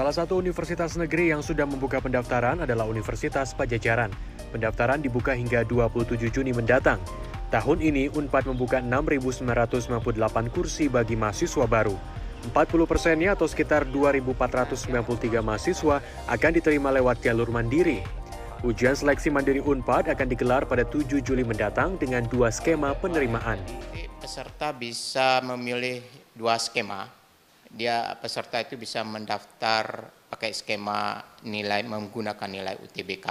Salah satu universitas negeri yang sudah membuka pendaftaran adalah Universitas Pajajaran. Pendaftaran dibuka hingga 27 Juni mendatang. Tahun ini UNPAD membuka 6.958 kursi bagi mahasiswa baru. 40 persennya atau sekitar 2.493 mahasiswa akan diterima lewat jalur mandiri. Ujian seleksi mandiri UNPAD akan digelar pada 7 Juli mendatang dengan dua skema penerimaan. Peserta bisa memilih dua skema. Dia peserta itu bisa mendaftar pakai skema nilai menggunakan nilai UTBK.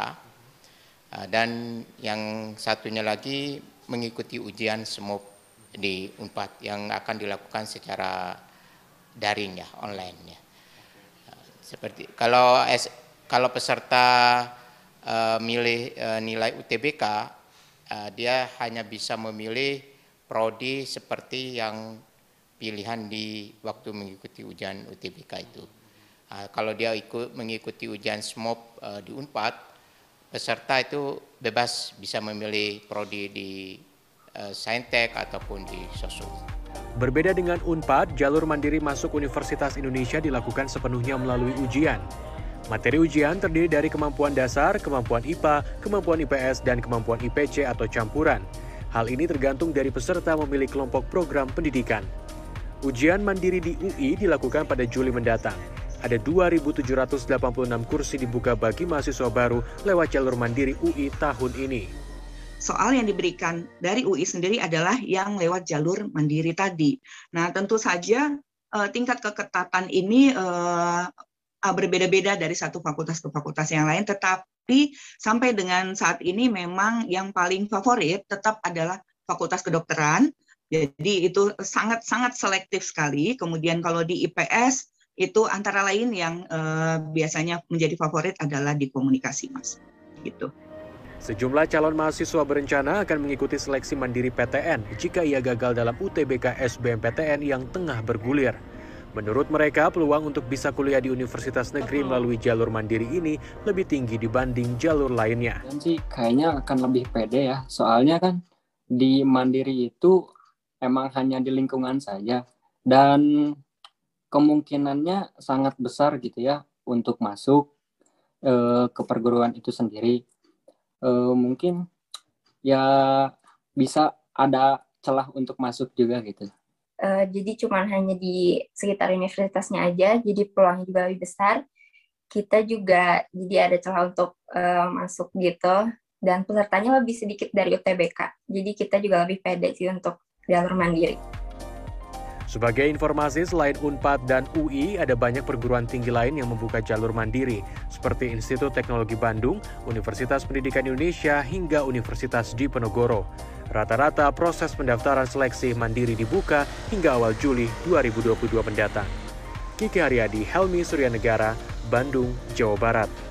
Dan yang satunya lagi mengikuti ujian SMOP di UNPAD yang akan dilakukan secara daring ya, online ya. Seperti kalau kalau peserta uh, milih uh, nilai UTBK, uh, dia hanya bisa memilih prodi seperti yang pilihan di waktu mengikuti ujian UTBK itu. Uh, kalau dia ikut mengikuti ujian SMOP uh, di UNPAD, peserta itu bebas bisa memilih prodi di uh, Saintek ataupun di Sosum. Berbeda dengan UNPAD, jalur mandiri masuk Universitas Indonesia dilakukan sepenuhnya melalui ujian. Materi ujian terdiri dari kemampuan dasar, kemampuan IPA, kemampuan IPS, dan kemampuan IPC atau campuran. Hal ini tergantung dari peserta memilih kelompok program pendidikan. Ujian mandiri di UI dilakukan pada Juli mendatang ada 2.786 kursi dibuka bagi mahasiswa baru lewat jalur mandiri UI tahun ini. Soal yang diberikan dari UI sendiri adalah yang lewat jalur mandiri tadi. Nah, tentu saja uh, tingkat keketatan ini uh, berbeda-beda dari satu fakultas ke fakultas yang lain, tetapi sampai dengan saat ini memang yang paling favorit tetap adalah fakultas kedokteran. Jadi itu sangat-sangat selektif sekali. Kemudian kalau di IPS itu antara lain yang uh, biasanya menjadi favorit adalah di komunikasi, Mas. Gitu. Sejumlah calon mahasiswa berencana akan mengikuti seleksi mandiri PTN jika ia gagal dalam UTBK SBMPTN yang tengah bergulir. Menurut mereka, peluang untuk bisa kuliah di universitas negeri melalui jalur mandiri ini lebih tinggi dibanding jalur lainnya. Dan sih kayaknya akan lebih pede ya, soalnya kan di mandiri itu emang hanya di lingkungan saja dan kemungkinannya sangat besar gitu ya untuk masuk uh, ke perguruan itu sendiri. Uh, mungkin ya bisa ada celah untuk masuk juga gitu. Uh, jadi cuma hanya di sekitar universitasnya aja, jadi peluang juga lebih besar. Kita juga jadi ada celah untuk uh, masuk gitu, dan pesertanya lebih sedikit dari UTBK. Jadi kita juga lebih pede sih untuk jalur mandiri. Sebagai informasi, selain UNPAD dan UI, ada banyak perguruan tinggi lain yang membuka jalur mandiri, seperti Institut Teknologi Bandung, Universitas Pendidikan Indonesia, hingga Universitas Diponegoro. Rata-rata proses pendaftaran seleksi mandiri dibuka hingga awal Juli 2022 mendatang. Kiki Haryadi, Helmi Suryanegara, Bandung, Jawa Barat.